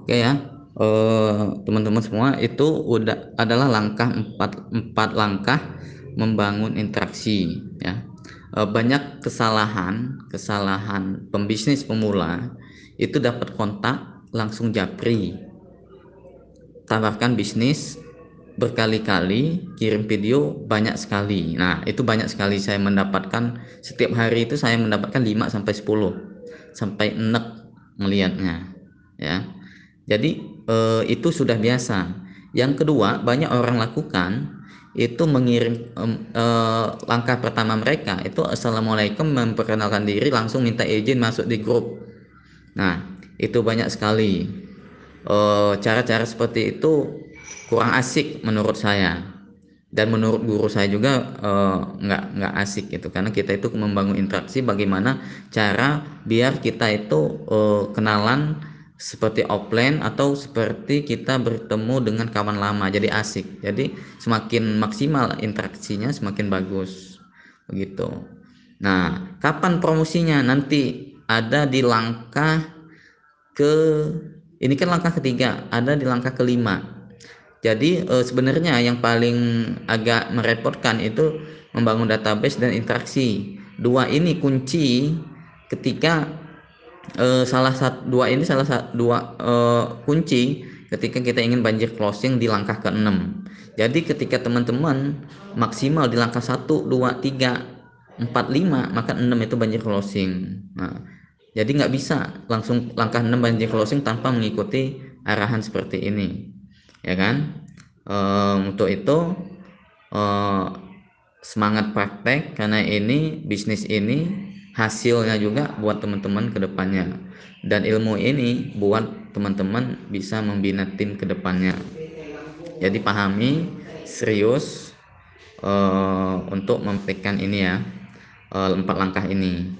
Oke ya, eh, teman-teman semua itu udah adalah langkah empat empat langkah membangun interaksi ya. Eh, banyak kesalahan kesalahan pembisnis pemula itu dapat kontak langsung japri. Tawarkan bisnis berkali-kali kirim video banyak sekali. Nah itu banyak sekali saya mendapatkan. Setiap hari itu saya mendapatkan 5 sampai 10 sampai enek melihatnya ya jadi eh, itu sudah biasa. Yang kedua banyak orang lakukan itu mengirim eh, langkah pertama mereka itu assalamualaikum memperkenalkan diri langsung minta izin masuk di grup. Nah itu banyak sekali. Eh, cara-cara seperti itu kurang asik menurut saya. Dan menurut guru saya juga uh, nggak nggak asik gitu. Karena kita itu membangun interaksi bagaimana cara biar kita itu uh, kenalan seperti offline atau seperti kita bertemu dengan kawan lama. Jadi asik. Jadi semakin maksimal interaksinya semakin bagus. Begitu. Nah kapan promosinya? Nanti ada di langkah ke ini kan langkah ketiga ada di langkah kelima. Jadi e, sebenarnya yang paling agak merepotkan itu membangun database dan interaksi. Dua ini kunci ketika e, salah satu dua ini salah satu dua e, kunci ketika kita ingin banjir closing di langkah ke-6. Jadi ketika teman-teman maksimal di langkah 1, 2, 3, 4, 5 maka 6 itu banjir closing. Nah, jadi nggak bisa langsung langkah 6 banjir closing tanpa mengikuti arahan seperti ini ya kan untuk itu uh, semangat praktek karena ini bisnis ini hasilnya juga buat teman-teman ke depannya dan ilmu ini buat teman-teman bisa membina tim ke depannya jadi pahami serius uh, untuk mempraktekkan ini ya uh, empat langkah ini